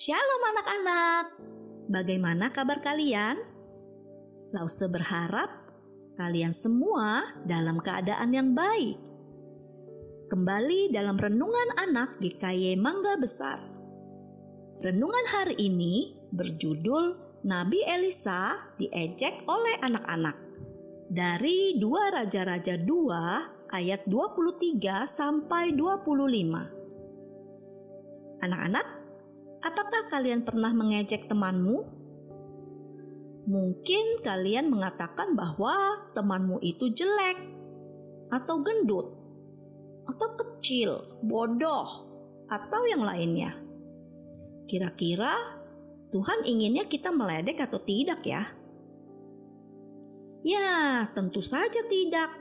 Shalom anak-anak. Bagaimana kabar kalian? Lause berharap kalian semua dalam keadaan yang baik. Kembali dalam renungan anak GKY Mangga Besar. Renungan hari ini berjudul Nabi Elisa diejek oleh anak-anak. Dari 2 Raja-Raja 2 ayat 23 sampai 25. Anak-anak, Apakah kalian pernah mengejek temanmu? Mungkin kalian mengatakan bahwa temanmu itu jelek, atau gendut, atau kecil, bodoh, atau yang lainnya. Kira-kira Tuhan inginnya kita meledek atau tidak, ya? Ya, tentu saja tidak.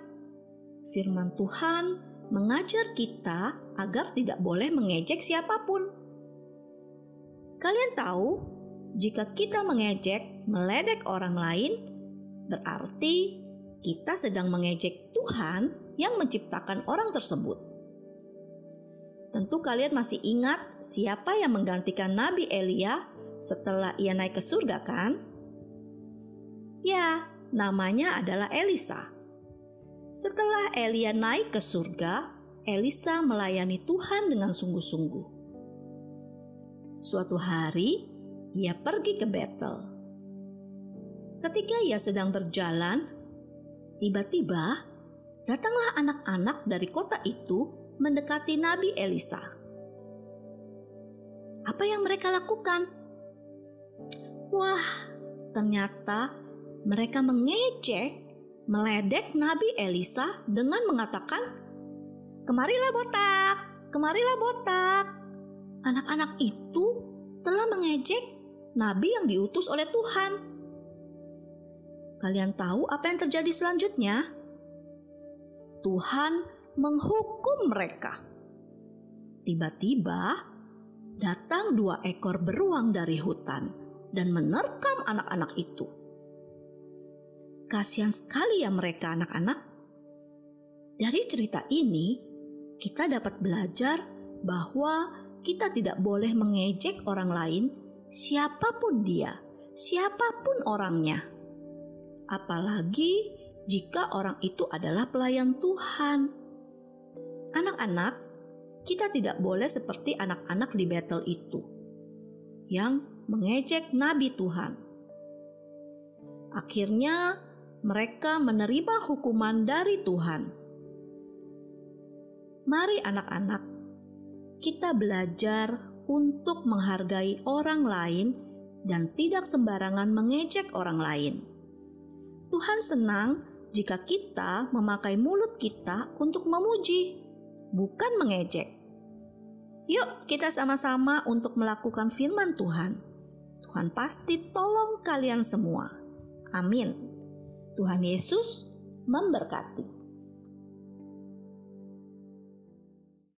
Firman Tuhan mengajar kita agar tidak boleh mengejek siapa pun. Kalian tahu, jika kita mengejek, meledek orang lain, berarti kita sedang mengejek Tuhan yang menciptakan orang tersebut. Tentu kalian masih ingat siapa yang menggantikan Nabi Elia setelah ia naik ke surga kan? Ya, namanya adalah Elisa. Setelah Elia naik ke surga, Elisa melayani Tuhan dengan sungguh-sungguh. Suatu hari, ia pergi ke Betel. Ketika ia sedang berjalan, tiba-tiba datanglah anak-anak dari kota itu mendekati Nabi Elisa. Apa yang mereka lakukan? Wah, ternyata mereka mengejek, meledek Nabi Elisa dengan mengatakan, "Kemarilah botak, kemarilah botak." Anak-anak itu telah mengejek nabi yang diutus oleh Tuhan. Kalian tahu apa yang terjadi selanjutnya? Tuhan menghukum mereka. Tiba-tiba datang dua ekor beruang dari hutan dan menerkam anak-anak itu. Kasihan sekali ya mereka anak-anak. Dari cerita ini, kita dapat belajar bahwa kita tidak boleh mengejek orang lain, siapa pun dia, siapa pun orangnya. Apalagi jika orang itu adalah pelayan Tuhan. Anak-anak, kita tidak boleh seperti anak-anak di Betel itu yang mengejek nabi Tuhan. Akhirnya, mereka menerima hukuman dari Tuhan. Mari, anak-anak, kita belajar untuk menghargai orang lain dan tidak sembarangan mengejek orang lain. Tuhan senang jika kita memakai mulut kita untuk memuji, bukan mengejek. Yuk, kita sama-sama untuk melakukan firman Tuhan. Tuhan pasti tolong kalian semua. Amin. Tuhan Yesus memberkati.